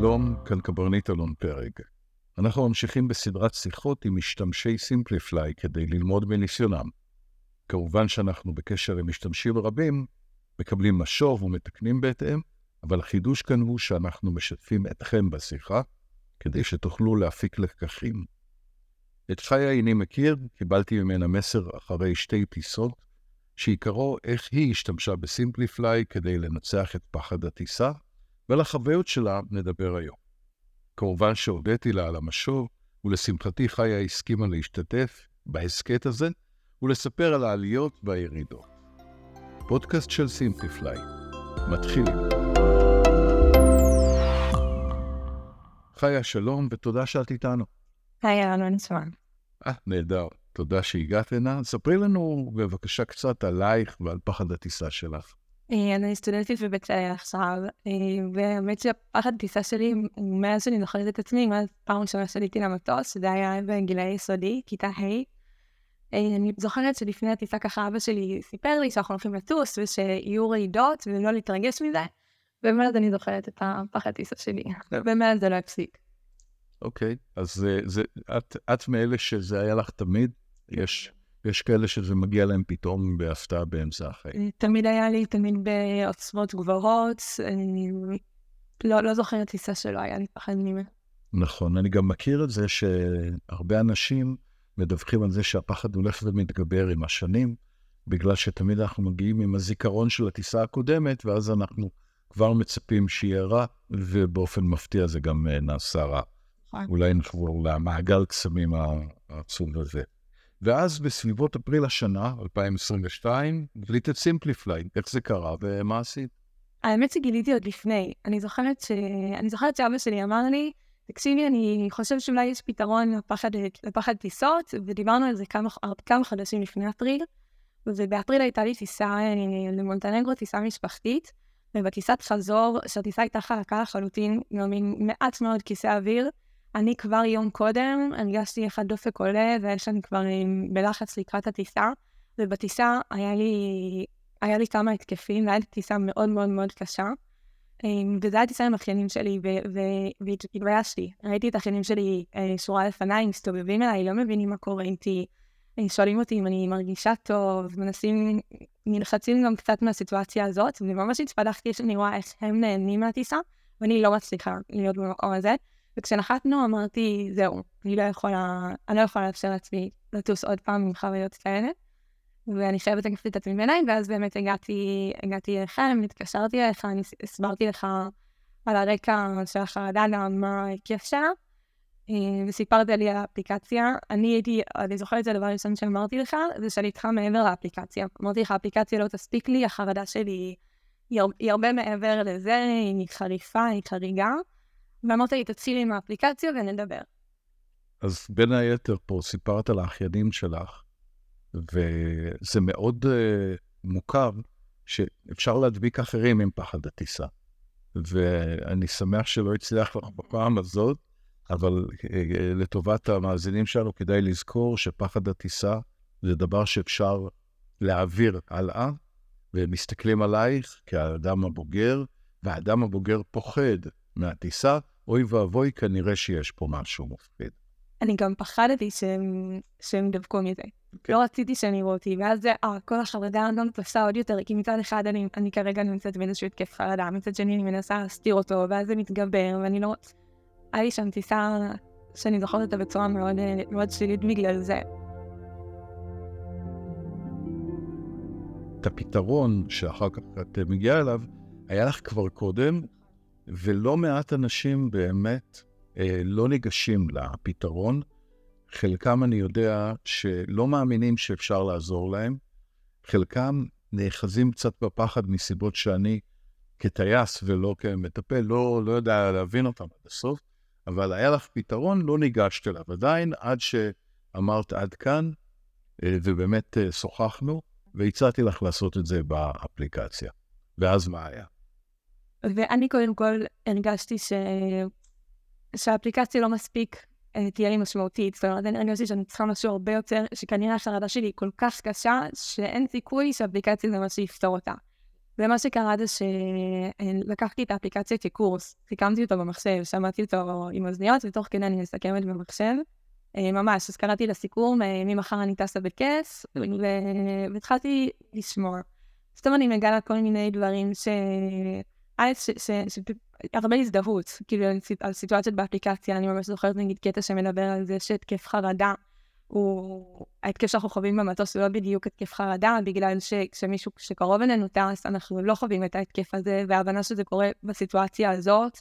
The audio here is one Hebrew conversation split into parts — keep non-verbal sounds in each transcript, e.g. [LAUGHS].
שלום, כאן קברניט אלון פרג. אנחנו ממשיכים בסדרת שיחות עם משתמשי סימפליפליי כדי ללמוד מניסיונם. כמובן שאנחנו בקשר עם משתמשים רבים, מקבלים משוב ומתקנים בהתאם, אבל החידוש כאן הוא שאנחנו משתפים אתכם בשיחה, כדי שתוכלו להפיק לקחים. את חיה איני מכיר, קיבלתי ממנה מסר אחרי שתי טיסות, שעיקרו איך היא השתמשה בסימפליפליי כדי לנצח את פחד הטיסה, ועל החוויות שלה נדבר היום. כמובן שהודיתי לה על המשוב, ולשמחתי חיה הסכימה להשתתף בהסכת הזה ולספר על העליות והירידות. פודקאסט של סימפליפליי. מתחילים. חיה, שלום ותודה שאת איתנו. היי, מה נשמע? אה, נהדר. תודה שהגעת הנה. ספרי לנו בבקשה קצת עלייך ועל פחד הטיסה שלך. אה, אני סטודנטית בבית שאי עכשיו, אה, והאמת שהפחד הטיסה שלי, מאז שאני זוכרת את עצמי, מאז פעם ראשונה שעליתי למטוס, שזה היה בגילי יסודי, כיתה ה', אה, אני זוכרת שלפני הטיסה ככה אבא שלי סיפר לי שאנחנו הולכים לטוס ושיהיו רעידות ולא להתרגש מזה, ומאז אני זוכרת את הפחד טיסה שלי, ומאז זה לא הפסיק. אוקיי, אז את מאלה שזה היה לך תמיד? יש, יש כאלה שזה מגיע להם פתאום בהפתעה באמצע החיים. תמיד היה לי, תמיד בעוצמות גבוהות, אני לא, לא זוכרת טיסה שלא היה לי פחד ממנו. נכון, אני גם מכיר את זה שהרבה אנשים מדווחים על זה שהפחד הולך ומתגבר עם השנים, בגלל שתמיד אנחנו מגיעים עם הזיכרון של הטיסה הקודמת, ואז אנחנו כבר מצפים שיהיה רע, ובאופן מפתיע זה גם אה, נעשה רע. נכון. אולי נחזור למעגל קסמים העצוב הזה. ואז בסביבות אפריל השנה, 2022, גילית את סימפליפליי. איך זה קרה ומה עשית? האמת שגיליתי עוד לפני. אני זוכרת, ש... אני זוכרת שאבא שלי אמר לי, תקשיבי, אני חושב שאולי יש פתרון לפחד, לפחד טיסות, ודיברנו על זה כמה, כמה חודשים לפני אפריל, ובאפריל הייתה לי טיסה אה, למונטנגרו, טיסה משפחתית, ובטיסת חזור, שהטיסה הייתה חלקה לחלוטין, גם מעט מאוד כיסא אוויר, אני כבר יום קודם הרגשתי איך הדופק עולה, ואיך שאני כבר בלחץ לקראת הטיסה, ובטיסה היה לי, היה לי כמה התקפים, והייתה טיסה מאוד מאוד מאוד קשה. אמ, וזו הייתה טיסה עם אחיינים שלי, והתביישתי. ראיתי את האחיינים שלי אה, שורה לפניי, מסתובבים אליי, לא מבינים מה קורה איתי. אה, שואלים אותי אם אני מרגישה טוב, מנסים, נלחצים גם קצת מהסיטואציה הזאת, וממש התפתחתי שאני רואה איך הם נהנים מהטיסה, ואני לא מצליחה להיות במקום הזה. וכשנחתנו אמרתי, זהו, אני לא יכולה, אני לא יכולה לאפשר לעצמי לטוס עוד פעם עם חוויות כאלה, ואני חייבת לקחת את עצמי בעיניים, ואז באמת הגעתי, הגעתי אליכם, התקשרתי אליך, אני הסברתי לך על הרקע של החרדה, גם מה ההיקף שלה, אה, וסיפרת לי על האפליקציה. אני הייתי, אני זוכרת את הדבר הראשון שאמרתי לך, זה שאני איתך מעבר לאפליקציה. אמרתי לך, האפליקציה לא תספיק לי, החרדה שלי היא, הרבה מעבר לזה, היא חריפה, היא חריגה. ואמרת לי, תצילי עם האפליקציה ונדבר. אז בין היתר פה סיפרת על האחיינים שלך, וזה מאוד uh, מוכר שאפשר להדביק אחרים עם פחד הטיסה. ואני שמח שלא הצליח לך בפעם הזאת, אבל uh, לטובת המאזינים שלנו כדאי לזכור שפחד הטיסה זה דבר שאפשר להעביר הלאה, ומסתכלים עלייך כאדם הבוגר, והאדם הבוגר פוחד מהטיסה, אוי ואבוי, כנראה שיש פה משהו מפחיד. אני גם פחדתי שהם, שהם ידבקו מזה. Okay. כן. לא רציתי שהם יראו אותי, ואז זה, אה, כל החרדה גם תפסה עוד יותר, כי מצד אחד אני, אני כרגע נמצאת באיזשהו התקף חרדה, מצד שני אני מנסה להסתיר אותו, ואז זה מתגבר, ואני לא... היה לי שם טיסה שאני זוכרת אותה בצורה מאוד, מאוד שלילית בגלל זה. את הפתרון שאחר כך את מגיעה אליו, היה לך כבר קודם, ולא מעט אנשים באמת אה, לא ניגשים לפתרון. חלקם אני יודע שלא מאמינים שאפשר לעזור להם, חלקם נאחזים קצת בפחד מסיבות שאני כטייס ולא כמטפל, לא, לא יודע להבין אותם עד הסוף, אבל היה לך פתרון, לא ניגשת אליו עדיין, עד שאמרת עד כאן, אה, ובאמת אה, שוחחנו, והצעתי לך לעשות את זה באפליקציה. ואז מה היה? ואני קודם כל הרגשתי ש... שהאפליקציה לא מספיק אה, תהיה לי משמעותית. זאת אומרת, אני הרגשתי שאני צריכה משהו הרבה יותר, שכנראה החרדה שלי היא כל כך קשה, שאין סיכוי שהאפליקציה זה מה שיפתור אותה. ומה שקרה זה שלקחתי את האפליקציה כקורס, סיכמתי אותו במחשב, שמעתי אותו עם אוזניות, ותוך כדי אני מסכמת במחשב. אה, ממש, אז קראתי לסיכום, אה, ממחר אני טסה בכס, והתחלתי לשמור. פתאום אני מגלה כל מיני דברים ש... הרבה הזדהות, כאילו, על סיטואציות באפליקציה, אני ממש זוכרת נגיד קטע שמדבר על זה שהתקף חרדה הוא... ההתקף שאנחנו חווים במטוס הוא לא בדיוק התקף חרדה, בגלל שכשמישהו שקרוב אלינו טס, אנחנו לא חווים את ההתקף הזה, וההבנה שזה קורה בסיטואציה הזאת.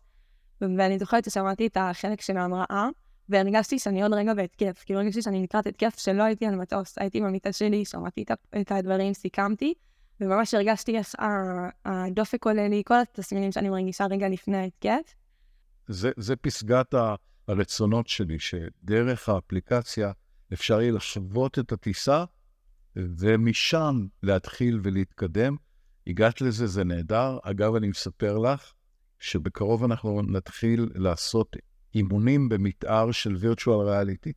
ואני זוכרת ששמעתי את החלק של ההמראה, והרגשתי שאני עוד רגע בהתקף. כאילו הרגשתי שאני לקראת התקף שלא הייתי על מטוס, הייתי במיטה שלי, שמעתי את הדברים, סיכמתי, וממש הרגשתי איך הדופק עולה לי, כל התסמינים שאני מרגישה רגע לפני ההתקף. זה, זה פסגת הרצונות שלי, שדרך האפליקציה אפשר יהיה לשוות את הטיסה, ומשם להתחיל ולהתקדם. הגעת לזה, זה נהדר. אגב, אני מספר לך שבקרוב אנחנו נתחיל לעשות אימונים במתאר של וירטואל ריאליטי.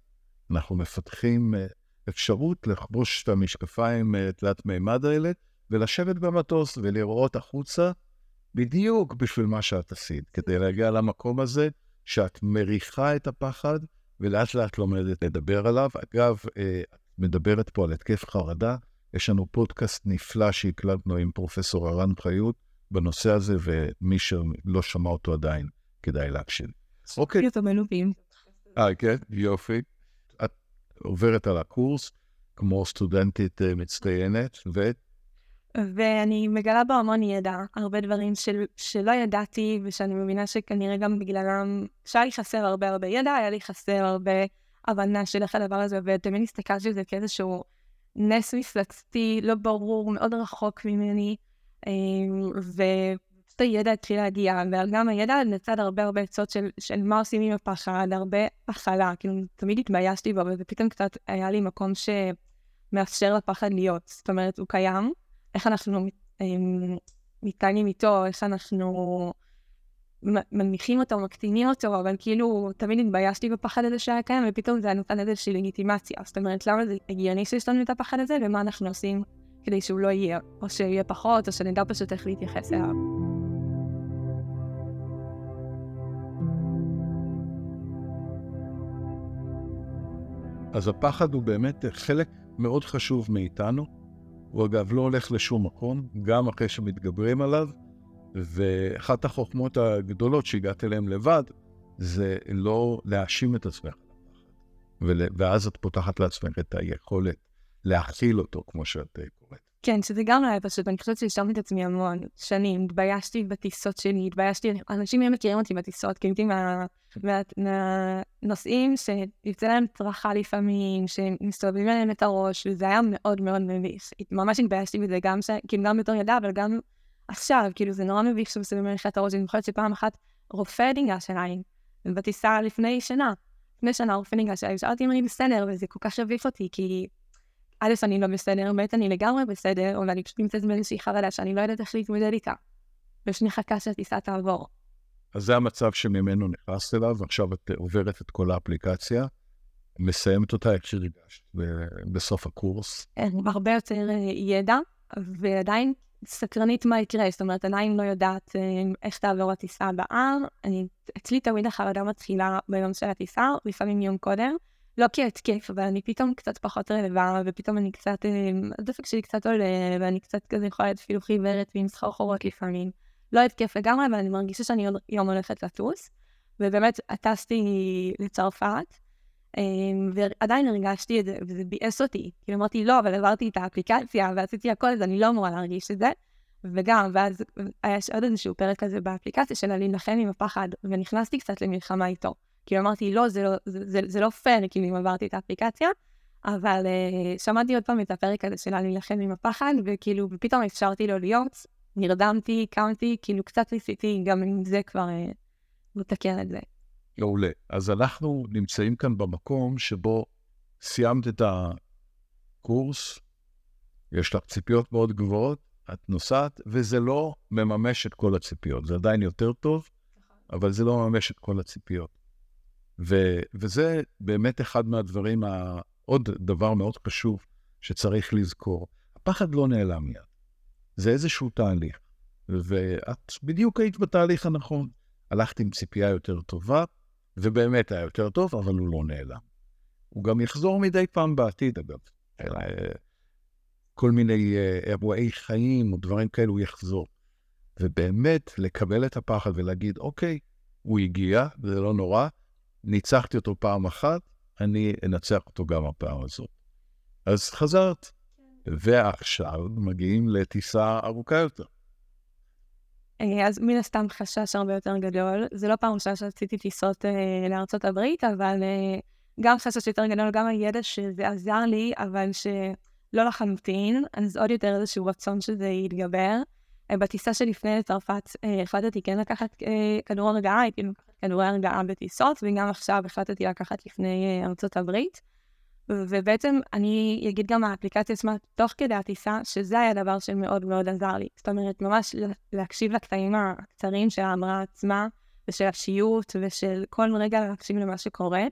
אנחנו מפתחים אה, אפשרות לחבוש את המשקפיים אה, תלת מימד האלה ולשבת במטוס ולראות החוצה בדיוק בשביל מה שאת עשית, כדי להגיע למקום הזה שאת מריחה את הפחד ולאט לאט לומדת לדבר עליו. אגב, אה, את מדברת פה על התקף חרדה, יש לנו פודקאסט נפלא שהקלטנו עם פרופסור ערן חיות בנושא הזה, ומי שלא שמע אותו עדיין, כדאי להקשיב. אוקיי. אה, כן, יופי. את עוברת על הקורס כמו סטודנטית אה, מצטיינת, ו... ואני מגלה בו המון ידע, הרבה דברים של, שלא ידעתי, ושאני מבינה שכנראה גם בגללם, שהיה לי חסר הרבה הרבה ידע, היה לי חסר הרבה הבנה של איך הדבר הזה עובד, תמיד הסתכלתי על זה כאיזשהו נס מפלצתי, לא ברור, מאוד רחוק ממני, אה, ופשוט הידע התחיל להגיע, וגם הידע לצד הרבה הרבה עצות של, של מה עושים עם הפחד, הרבה הכלה, כאילו תמיד התביישתי בו, ופתאום קצת היה לי מקום שמאפשר לפחד להיות, זאת אומרת, הוא קיים. איך אנחנו אמ, מתנהגים איתו, איך אנחנו מנמיכים אותו, מקטינים אותו, אבל כאילו תמיד התביישתי בפחד הזה שהיה קיים, ופתאום זה נותן איזושהי לגיטימציה. זאת אומרת, למה זה הגיוני שיש לנו את הפחד הזה, ומה אנחנו עושים כדי שהוא לא יהיה, או שיהיה פחות, או שנדע פשוט איך להתייחס אליו. אז הפחד הוא באמת חלק מאוד חשוב מאיתנו. הוא אגב לא הולך לשום מקום, גם אחרי שמתגברים עליו, ואחת החוכמות הגדולות שהגעת אליהן לבד, זה לא להאשים את עצמך ואז את פותחת לעצמך את היכולת להכיל אותו, כמו שאת. כן, שזה גם לא היה פשוט, אני חושבת שהשארתי את עצמי המון שנים, התביישתי בטיסות שלי, התביישתי, אנשים מי מכירים אותי בטיסות, כי הייתי מהנושאים שיוצא להם צרחה לפעמים, שמסתובבים עליהם את הראש, וזה היה מאוד מאוד מביך. ממש התביישתי בזה, גם, ש... כאילו, גם בתור ילדה, אבל גם עכשיו, כאילו, זה נורא מביך שמסתובבים עליך את הראש, אני זוכרת שפעם אחת רופא ניגש אליי, בטיסה לפני שנה, לפני שנה רופא ניגש אליי, ושאלתי אם אני בסדר, וזה כל כך הביך אותי, כי... א', אני לא בסדר, ב', אני לגמרי בסדר, אבל אני פשוט נמצאת באיזושהי חרדה שאני לא יודעת איך להתמודד איתה. ושאני חכה שהטיסה תעבור. אז זה המצב שממנו נכנסת אליו, ועכשיו את עוברת את כל האפליקציה, מסיימת אותה איך שהרגשת בסוף הקורס. הרבה יותר אה, ידע, ועדיין סקרנית מה יקרה, זאת אומרת, עדיין לא יודעת אה, איך תעבור הטיסה הבאה. אני, אצלי תמיד החרדה מתחילה ביום של הטיסה, לפעמים יום קודם. לא כהתקף, אבל אני פתאום קצת פחות רלווה, ופתאום אני קצת, אה, הדפק שלי קצת עולה, ואני קצת כזה יכולה להיות אפילו חיוורת ועם סחרחורות לפעמים. לא התקף לגמרי, אבל אני מרגישה שאני עוד יום הולכת לטוס. ובאמת, טסתי לצרפת, אה, ועדיין הרגשתי את זה, וזה ביאס אותי. כאילו אמרתי, לא, אבל עברתי את האפליקציה ועשיתי הכל, אז אני לא אמורה להרגיש את זה. וגם, ואז היה עוד איזשהו פרק כזה באפליקציה של להילחם עם הפחד, ונכנסתי קצת למלחמה איתו. כאילו אמרתי, לא, זה לא, זה, זה, זה לא פייר, כאילו, אם עברתי את האפליקציה, אבל uh, שמעתי עוד פעם את הפרק הזה של להילחם עם הפחד, וכאילו, ופתאום אפשרתי לו להיות, נרדמתי, קמתי, כאילו, קצת ניסיתי גם עם זה כבר uh, לתקן את זה. מעולה. אז אנחנו נמצאים כאן במקום שבו סיימת את הקורס, יש לך ציפיות מאוד גבוהות, את נוסעת, וזה לא מממש את כל הציפיות. זה עדיין יותר טוב, נכון. אבל זה לא מממש את כל הציפיות. ו, וזה באמת אחד מהדברים, עוד דבר מאוד חשוב שצריך לזכור. הפחד לא נעלם מיד. זה איזשהו תהליך. ואת בדיוק היית בתהליך הנכון. הלכת עם ציפייה יותר טובה, ובאמת היה יותר טוב, אבל הוא לא נעלם. הוא גם יחזור מדי פעם בעתיד, אגב. כל מיני אה, אירועי חיים או דברים כאלו, הוא יחזור. ובאמת, לקבל את הפחד ולהגיד, אוקיי, הוא הגיע, זה לא נורא, ניצחתי אותו פעם אחת, אני אנצח אותו גם הפעם הזאת. אז חזרת, כן. ועכשיו מגיעים לטיסה ארוכה יותר. אה, אז מן הסתם חשש הרבה יותר גדול. זה לא פעם ראשונה שרציתי טיסות אה, לארצות הברית, אבל אה, גם חשש יותר גדול, גם הידע שזה עזר לי, אבל שלא לחלוטין, אז עוד יותר איזשהו רצון שזה יתגבר. אה, בטיסה שלפני לצרפת אה, החלטתי כן לקחת אה, כדור הרגעה, הייתי לקחת כדורי הרגעה בטיסות, וגם עכשיו החלטתי לקחת לפני ארצות הברית. ובעצם אני אגיד גם האפליקציה עצמה תוך כדי הטיסה, שזה היה דבר שמאוד מאוד עזר לי. זאת אומרת, ממש להקשיב לקטעים הקצרים של ההמרה עצמה, ושל השיוט, ושל כל רגע להקשיב למה שקורה.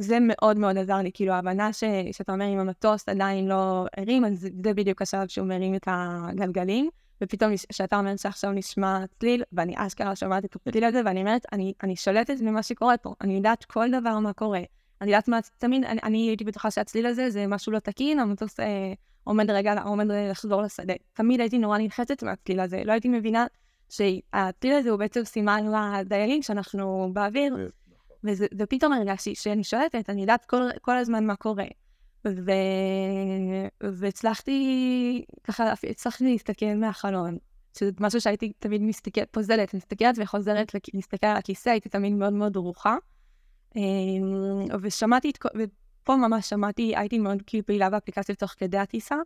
זה מאוד מאוד עזר לי, כאילו ההבנה ש, שאתה אומר אם המטוס עדיין לא הרים, אז זה בדיוק השלב שהוא מרים את הגלגלים, ופתאום כשאתה אומר שעכשיו נשמע צליל, ואני אשכרה שומעת את הצליל הזה, ואני אומרת, אני, אני שולטת במה שקורה פה, אני יודעת כל דבר מה קורה. אני יודעת מה, תמיד, אני, אני הייתי בטוחה שהצליל הזה זה משהו לא תקין, המטוס אה, עומד רגע, עומד לחזור לשדה. תמיד הייתי נורא נלחצת מהצליל הזה, לא הייתי מבינה שהצליל הזה הוא בעצם סימן לדיילים שאנחנו באוויר, וזה, ופתאום הרגשתי שאני שולטת, אני יודעת כל, כל הזמן מה קורה. ו... והצלחתי, ככה, הצלחתי להסתכל מהחלון, שזה משהו שהייתי תמיד מסתכלת, פוזלת, מסתכלת וחוזרת להסתכל על הכיסא, הייתי תמיד מאוד מאוד דרוכה. אמ, ושמעתי, את, ופה ממש שמעתי, הייתי מאוד כאילו פעילה באפליקציה תוך כדי הטיסה,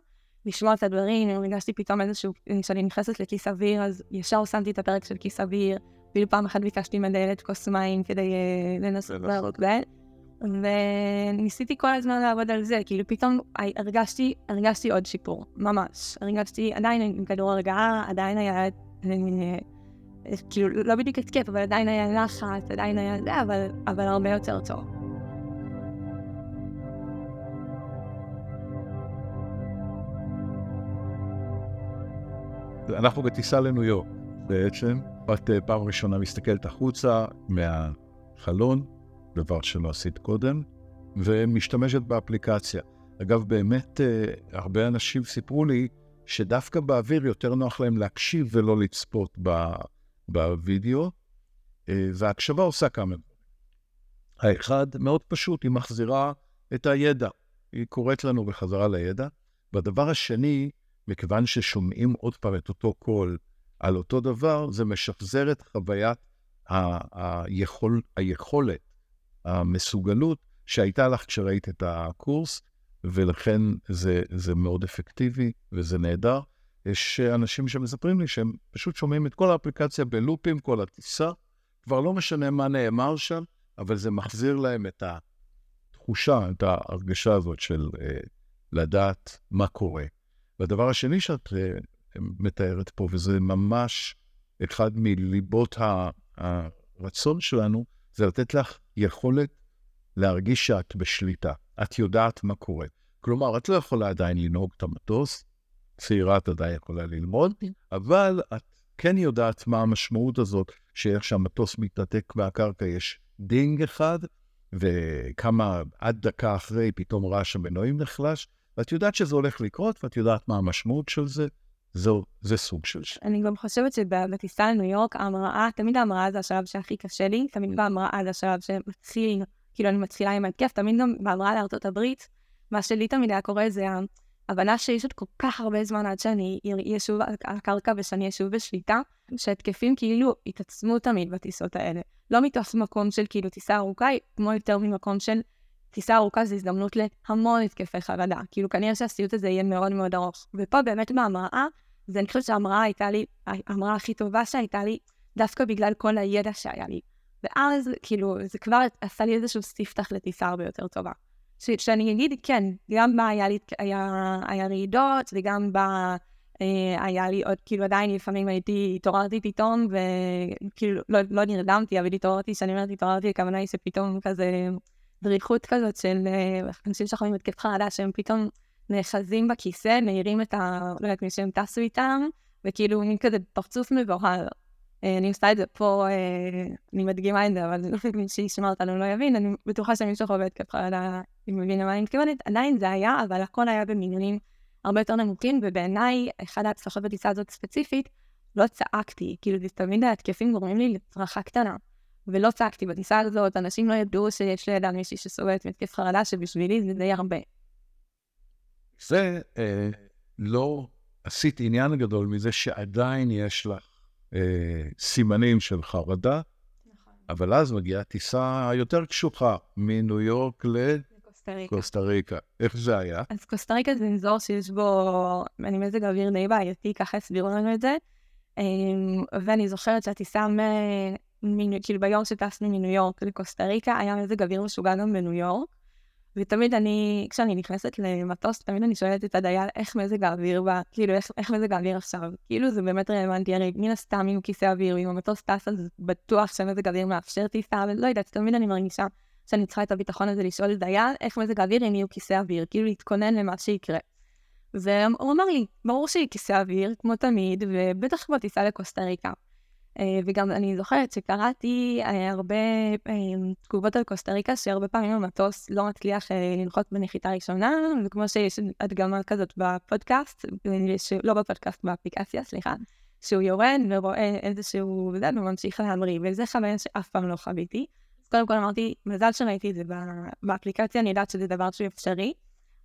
לשמוע את הדברים, הרגשתי פתאום איזשהו, כשאני נכנסת לכיס אוויר, אז ישר שמתי את הפרק של כיס אוויר, אפילו פעם אחת ביקשתי מהדיילת כוס מים כדי uh, לנסות לעבוד בהם. וניסיתי כל הזמן לעבוד על זה, כאילו פתאום הרגשתי, הרגשתי עוד שיפור, ממש. הרגשתי עדיין עם כדור הרגעה, עדיין היה, אה, כאילו לא בדיוק התקף, אבל עדיין היה לחץ, עדיין היה זה, אבל, אבל הרבה יותר טוב. אנחנו בטיסה לניו יורק בעצם. את אה, פעם ראשונה מסתכלת החוצה מהחלון, דבר שלא עשית קודם, ומשתמשת באפליקציה. אגב, באמת, אה, הרבה אנשים סיפרו לי שדווקא באוויר יותר נוח להם להקשיב ולא לצפות בווידאו, אה, וההקשבה עושה כמה דברים. האחד, מאוד פשוט, היא מחזירה את הידע. היא קוראת לנו בחזרה לידע. והדבר השני, מכיוון ששומעים עוד פעם את אותו קול על אותו דבר, זה משחזר את חוויית ה- היכול, היכולת, המסוגלות שהייתה לך כשראית את הקורס, ולכן זה, זה מאוד אפקטיבי וזה נהדר. יש אנשים שמספרים לי שהם פשוט שומעים את כל האפליקציה בלופים, כל הטיסה, כבר לא משנה מה נאמר שם, אבל זה מחזיר להם את התחושה, את ההרגשה הזאת של אה, לדעת מה קורה. והדבר השני שאת אה, מתארת פה, וזה ממש אחד מליבות הרצון שלנו, זה לתת לך יכולת להרגיש שאת בשליטה. את יודעת מה קורה. כלומר, את לא יכולה עדיין לנהוג את המטוס, צעירה את עדיין יכולה ללמוד. אבל את כן יודעת מה המשמעות הזאת, שאיך שהמטוס מתנתק מהקרקע יש דינג אחד, וכמה, עד דקה אחרי פתאום רעש המנועים נחלש, ואת יודעת שזה הולך לקרות, ואת יודעת מה המשמעות של זה, זו, זה סוג של ש... אני גם חושבת שבטיסה לניו יורק, ההמראה, תמיד ההמראה זה השלב שהכי קשה לי, תמיד mm. בהמראה זה השלב שמתחיל, כאילו אני מתחילה עם ההתקף, תמיד גם בהמראה לארצות הברית, מה שלי תמיד היה קורה זה ההבנה שיש עוד כל כך הרבה זמן עד שאני אהיה שוב על הקרקע ושאני אהיה שוב בשליטה, שהתקפים כאילו התעצמו תמיד בטיסות האלה. לא מתוך מקום של כאילו טיסה ארוכה, כמו יותר ממקום של טיסה ארוכה זו הזדמנות להמון התקפי חרדה. כאילו כנראה שהסיוט הזה יהיה מאוד מאוד ארוך. ופה באמת בהמראה, זה אני חושבת שההמראה הייתה לי, ההמראה הכי טובה שהייתה לי, דווקא בגלל כל הידע שהיה לי. ואז, כאילו, זה כבר עשה לי איזשהו ספתח לטיסה הרבה יותר טובה. ש, שאני אגיד, כן, גם בה היה לי, היה, היה רעידות, וגם בה אה, היה לי עוד, כאילו, עדיין לפעמים הייתי, התעוררתי פתאום, וכאילו, לא, לא נרדמתי, אבל התעוררתי, כשאני אומרת התעוררתי, הכוונה היא שפתאום כזה דריכות כזאת של אה, אנשים שיכולים התקף חרדה, שהם פתאום נאחזים בכיסא, מעירים את ה... לא יודעת מי שהם טסו איתם, וכאילו מין כזה פרצוף מבוהל. אה, אני עושה את זה פה, אה, אני מדגימה את זה, אבל [LAUGHS] מי שישמע אותנו לא יבין, אני בטוחה שמי שחווה התקף חרדה, אם מבין למה אני מתכוונת, עדיין זה היה, אבל הכל היה במינונים הרבה יותר נמוכים, ובעיניי, אחד ההצלחות בטיסה הזאת ספציפית, לא צעקתי, כאילו זה תמיד ההתקפים גורמים לי לצרחה קטנה. ולא צעקתי בטיסה הזאת, אנשים לא ידעו שיש לידם מישהי שסובלת מהתקף חרדה, שבשבילי זה די הרבה. זה אה, לא עשית עניין גדול מזה שעדיין יש לך אה, סימנים של חרדה, נכון. אבל אז מגיעה טיסה יותר קשוחה מניו יורק לקוסטה ריקה. איך זה היה? אז קוסטה ריקה זה אזור שיש בו, אני מזג אוויר די בעייתי, ככה הסבירו לנו את זה. אמ, ואני זוכרת שהטיסה מ... כאילו ביום שטסנו מניו יורק לקוסטה ריקה, היה מזג אוויר משוגע גם בניו יורק. ותמיד אני, כשאני נכנסת למטוס, תמיד אני שואלת את הדייל איך מזג האוויר בא, כאילו איך, איך מזג האוויר עכשיו. כאילו זה באמת רלוונטי, הרי מן הסתם עם כיסא אוויר, אם המטוס טס אז בטוח שמזג האוויר מאפשר טיסה, אבל לא יודעת, תמיד אני מרגישה שאני צריכה את הביטחון הזה לשאול את דייל איך מזג האוויר אם יהיו כיסא אוויר, כאילו להתכונן למה שיקרה. והוא אמר לי, ברור שהיא כיסא אוויר, כמו תמיד, ובטח כבר טיסה לקוסטה ריקה. אה, וגם אני זוכרת שקראתי אה, הרבה אה, תגובות על קוסטה ריקה, שהרבה פעמים המטוס לא מצליח לנחות בנחיתה ראשונה, וכמו שיש הדגמה כזאת בפודקאסט, לא בפודקאסט, באפליקציה, סליחה, שהוא יורד ורואה איזשהו, זה, וממשיך להמריא, וזה חוויה שאף פעם לא חוויתי. אז קודם כל אמרתי, מזל שראיתי את זה באפליקציה, אני יודעת שזה דבר שהוא אפשרי,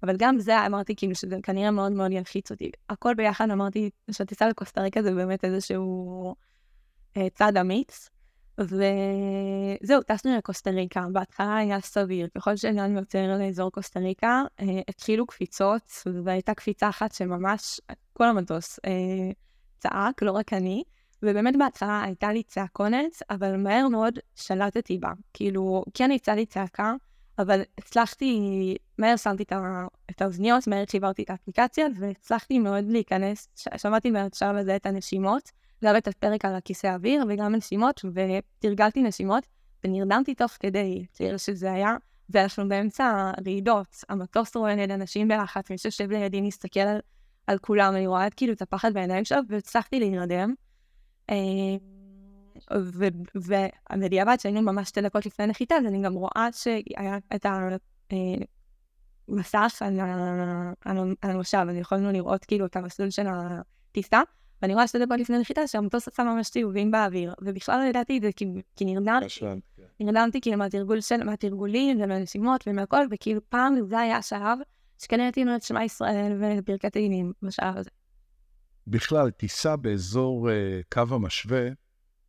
אבל גם זה אמרתי כאילו שזה כנראה מאוד מאוד ילחיץ אותי. הכל ביחד אמרתי שהטיסה לקוסטה ריקה זה באמת איזשהו... אה, צעד אמיץ. וזהו, טסנו לקוסטה ריקה, בהתחלה היה סביר, ככל שהגענו יותר לאזור קוסטה ריקה, אה, התחילו קפיצות, והייתה קפיצה אחת שממש כל המטוס אה, צעק, לא רק אני, ובאמת בהתחלה הייתה לי צעקונת, אבל מהר מאוד שלטתי בה. כאילו, כן יצאה לי צעקה, אבל הצלחתי, מהר שמתי את האוזניות, מהר חיברתי את האפליקציה, והצלחתי מאוד להיכנס, שמעתי מהשלב הזה את הנשימות, גם את הפרק על הכיסא האוויר וגם נשימות, ותרגלתי נשימות, ונרדמתי תוך כדי, כאילו שזה היה, ואנחנו באמצע רעידות, המטוס ליד אנשים בלחץ, מי שיושב לידי מסתכל על, על כולם, אני רואה כאילו את הפחד בעיניים שלו, והצלחתי להירדם. אה, ובדיעבד, שהיינו ממש שתי דקות לפני נחיתה, אז אני גם רואה שהיה את המסך על המושב, אז יכולנו לראות כאילו את המסלול של הטיסה. ואני רואה שתי דקות לפני נחיתה שהמטוס עשה ממש סיבובים באוויר, ובכלל לא ידעתי את זה כי, כי נרדמתי. כן. נרדמתי כאילו מהתרגול של, מהתרגולים ומהנשימות ומהכל, וכאילו פעם זה היה השלב שכנראה הייתי את שמע ישראל וברכת תהילים בשלב הזה. בכלל, טיסה באזור uh, קו המשווה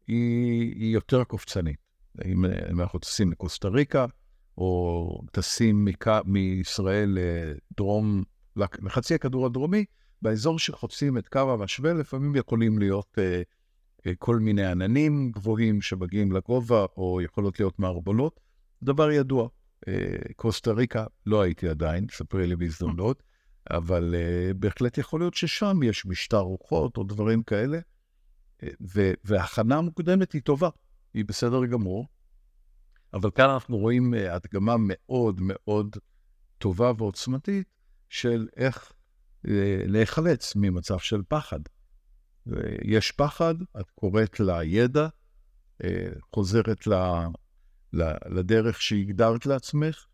היא, היא יותר קופצנית. אם, אם אנחנו טסים לקוסטה ריקה, או טסים מישראל לדרום, לחצי הכדור הדרומי, באזור שחוצים את קו המשווה, לפעמים יכולים להיות אה, אה, כל מיני עננים גבוהים שמגיעים לגובה, או יכולות להיות מערבולות. דבר ידוע. אה, קוסטה ריקה, לא הייתי עדיין, ספרי לי בהזדמנות, אבל אה, בהחלט יכול להיות ששם יש משטר רוחות או דברים כאלה, אה, וההכנה המוקדמת היא טובה, היא בסדר גמור, אבל כאן אנחנו רואים אה, הדגמה מאוד מאוד טובה ועוצמתית של איך להיחלץ ממצב של פחד. יש פחד, את קוראת לידע, אה, חוזרת ל, ל, לדרך שהגדרת לעצמך,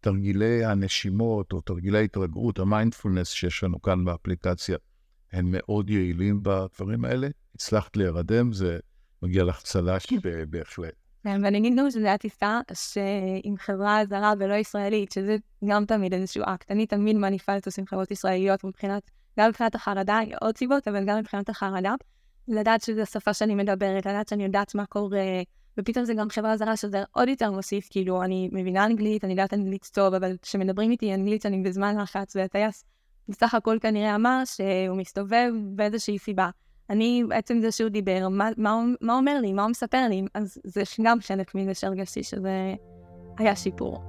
תרגילי הנשימות או תרגילי ההתרגעות, המיינדפולנס שיש לנו כאן באפליקציה, הם מאוד יעילים בדברים האלה. הצלחת להירדם, זה מגיע לך צל"ש בהחלט. כן, ואני אגיד גם שזו הייתה טיסה שעם חברה זרה ולא ישראלית, שזה גם תמיד איזשהו אקט. אני תמיד מעניפה לטוס עם חברות ישראליות מבחינת, גם מבחינת החרדה, עוד סיבות, אבל גם מבחינת החרדה. לדעת שזו השפה שאני מדברת, לדעת שאני יודעת מה קורה, ופתאום זה גם חברה זרה שזה עוד יותר מוסיף, כאילו, אני מבינה אנגלית, אני יודעת אנגלית טוב, אבל כשמדברים איתי אנגלית אני בזמן לחץ, והטייס בסך הכל כנראה אמר שהוא מסתובב באיזושהי סיבה. אני, בעצם זה שהוא דיבר, מה, מה, מה אומר לי, מה הוא מספר לי, אז זה גם חלק מזה שהרגשתי שזה היה שיפור.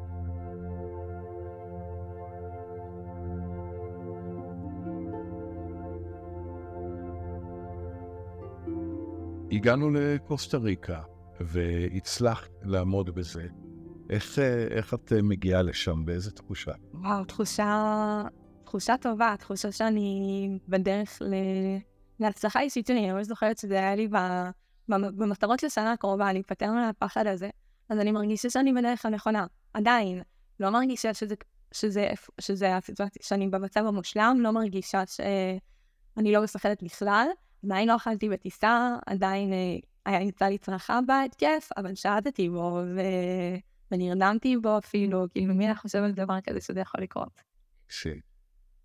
הגענו לקוסטה ריקה, והצלחת לעמוד בזה. איך, איך את מגיעה לשם? באיזה תחושה? וואו, תחושה, תחושה טובה, תחושה שאני בדרך ל... להצלחה אישית שלי, אני ממש זוכרת שזה היה לי במטרות של שנה הקרובה, להיפטר מהפחד הזה, אז אני מרגישה שאני בדרך הנכונה. עדיין, לא מרגישה שזה, שזה, שזה הסיטואציה, שאני במצב המושלם, לא מרגישה שאני לא מפחדת בכלל. עדיין לא אכלתי בטיסה, עדיין אה, היה יצא לי צרחה בהתקף, אבל שעטתי בו ו... ונרדמתי בו אפילו, כאילו מי היה חושב על דבר כזה שזה יכול לקרות? ש...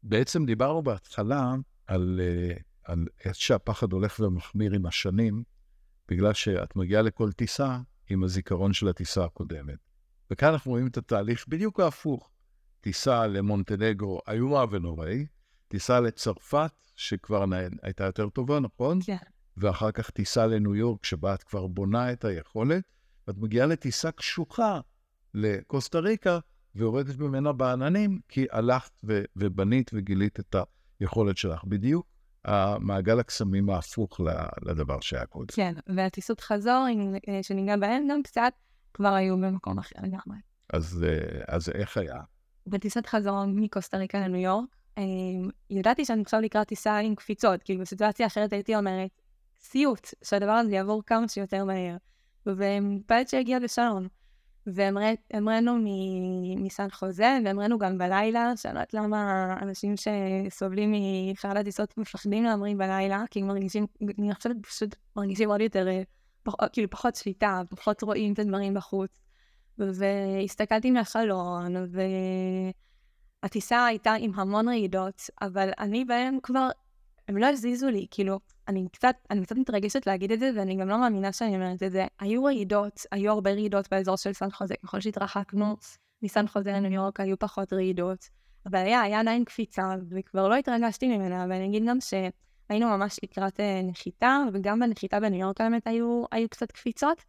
בעצם דיברנו בהתחלה על, אה, על איך שהפחד הולך ומחמיר עם השנים, בגלל שאת מגיעה לכל טיסה עם הזיכרון של הטיסה הקודמת. וכאן אנחנו רואים את התהליך בדיוק ההפוך. טיסה למונטנגרו איומה ונוראי, טיסה לצרפת, שכבר הייתה יותר טובה, נכון? כן. ואחר כך טיסה לניו יורק, שבה את כבר בונה את היכולת, ואת מגיעה לטיסה קשוחה לקוסטה ריקה, ויורדת ממנה בעננים, כי הלכת ו- ובנית וגילית את היכולת שלך. בדיוק המעגל הקסמים ההפוך לדבר שהיה קודם. כן, והטיסות חזור, אה, שניגע בהן גם קצת, כבר היו במקום אחר לגמרי. אז, אה, אז איך היה? בטיסת חזור מקוסטה ריקה לניו יורק, אה, ידעתי שאני עכשיו לקראת טיסה עם קפיצות, כאילו בסיטואציה אחרת הייתי אומרת, סיוט, שהדבר הזה יעבור כמה שיותר מהר. ומתפלאת שהגיע בשלום. והמראנו מסן חוזה, והמראנו גם בלילה, שאני לא יודעת למה אנשים שסובלים מחרדת טיסות מפחדים להמריא בלילה, כי הם מרגישים, אני חושבת פשוט מרגישים עוד יותר, פח, כאילו פחות שליטה, פחות רואים את הדברים בחוץ. והסתכלתי מהחלון, והטיסה הייתה עם המון רעידות, אבל אני בהם כבר, הם לא הזיזו לי, כאילו, אני קצת, אני קצת מתרגשת להגיד את זה, ואני גם לא מאמינה שאני אומרת את זה. היו רעידות, היו הרבה רעידות באזור של סן חוזה. ככל שהתרחקנו מסן חוזה לניו יורק, היו פחות רעידות. אבל היה, היה עדיין קפיצה, וכבר לא התרגשתי ממנה, ואני אגיד גם שהיינו ממש לקראת אה, נחיתה, וגם בנחיתה בניו יורק האמת היו, היו קצת קפיצות.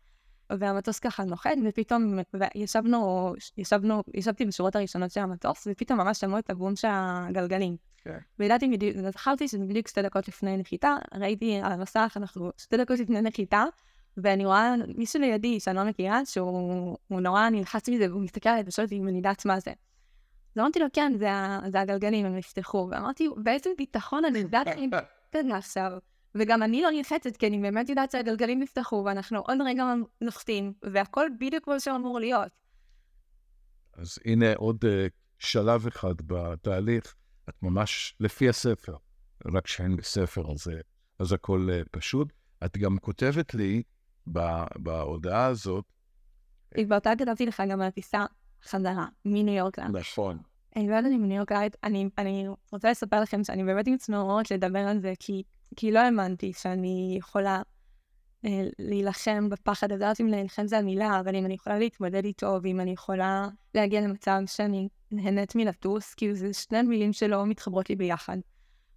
והמטוס ככה נוחת, ופתאום, וישבנו, ישבנו, ישבתי בשורות הראשונות של המטוס, ופתאום ממש שמעו את הבום של הגלגלים. כן. וידעתי בדיוק, זכרתי שזה בדיוק שתי דקות לפני נחיתה, ראיתי על המסך, אנחנו שתי דקות לפני נחיתה, ואני רואה מישהו לידי שאני לא מכירה, שהוא נורא נלחץ מזה, והוא מסתכל עליי ושואל אותי אם אני יודעת מה זה. אז אמרתי לו, כן, זה, זה הגלגלים, הם נפתחו. ואמרתי, באיזה ביטחון אני יודעת אם זה עכשיו. וגם אני לא נלחצת, כי אני באמת יודעת שהגלגלים נפתחו, ואנחנו עוד רגע נוחתים, והכל בדיוק כמו שאמור להיות. אז הנה עוד uh, שלב אחד בתהליך. את ממש לפי הספר, רק שאין בספר, אז, אז הכל uh, פשוט. את גם כותבת לי בהודעה הזאת... באותה כתבתי לך גם על הטיסה חזרה מניו יורק לארץ. נכון. אני לא יודעת אם מניו יורק לארץ, אני, אני רוצה לספר לכם שאני באמת עם צנועות לדבר על זה, כי, כי לא האמנתי שאני יכולה אה, להילחם בפחד הזה, לא יודעת אם להילחם זה המילה, אבל אם אני יכולה להתמודד איתו, ואם אני יכולה להגיע למצב שאני נהנית מלטוס, כי זה שני מילים שלא מתחברות לי ביחד.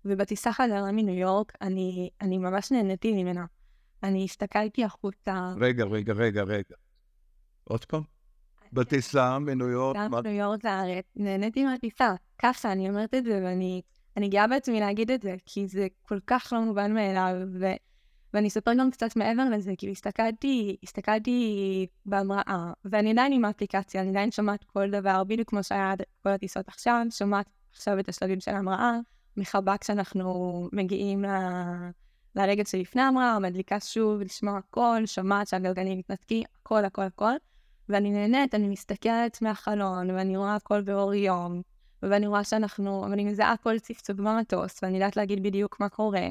ובטיסה חזרה מניו יורק, אני, אני ממש נהניתי ממנה. אני הסתכלתי החוצה. רגע, רגע, רגע, רגע. עוד פעם? בטיסה מניו יורק? גם מניו יורק לארץ, נהניתי מהטיסה. ככה, אני אומרת את זה, ואני גאה בעצמי להגיד את זה, כי זה כל כך לא מובן מאליו, ו... ואני אספר גם קצת מעבר לזה, כאילו הסתכלתי, הסתכלתי בהמראה, ואני עדיין עם האפליקציה, אני עדיין שומעת כל דבר, בדיוק כמו שהיה עד כל הטיסות עכשיו, שומעת עכשיו את השלבים של ההמראה, מחבה כשאנחנו מגיעים ל... לרגע שלפני ההמראה, מדליקה שוב לשמוע הכל, שומעת שהגלגלים מתנתקים, הכל, הכל, הכל, ואני נהנית, אני מסתכלת מהחלון, ואני רואה הכל באור יום, ואני רואה שאנחנו, ואני מזהה כל צפצוף במטוס, ואני יודעת להגיד בדיוק מה קורה.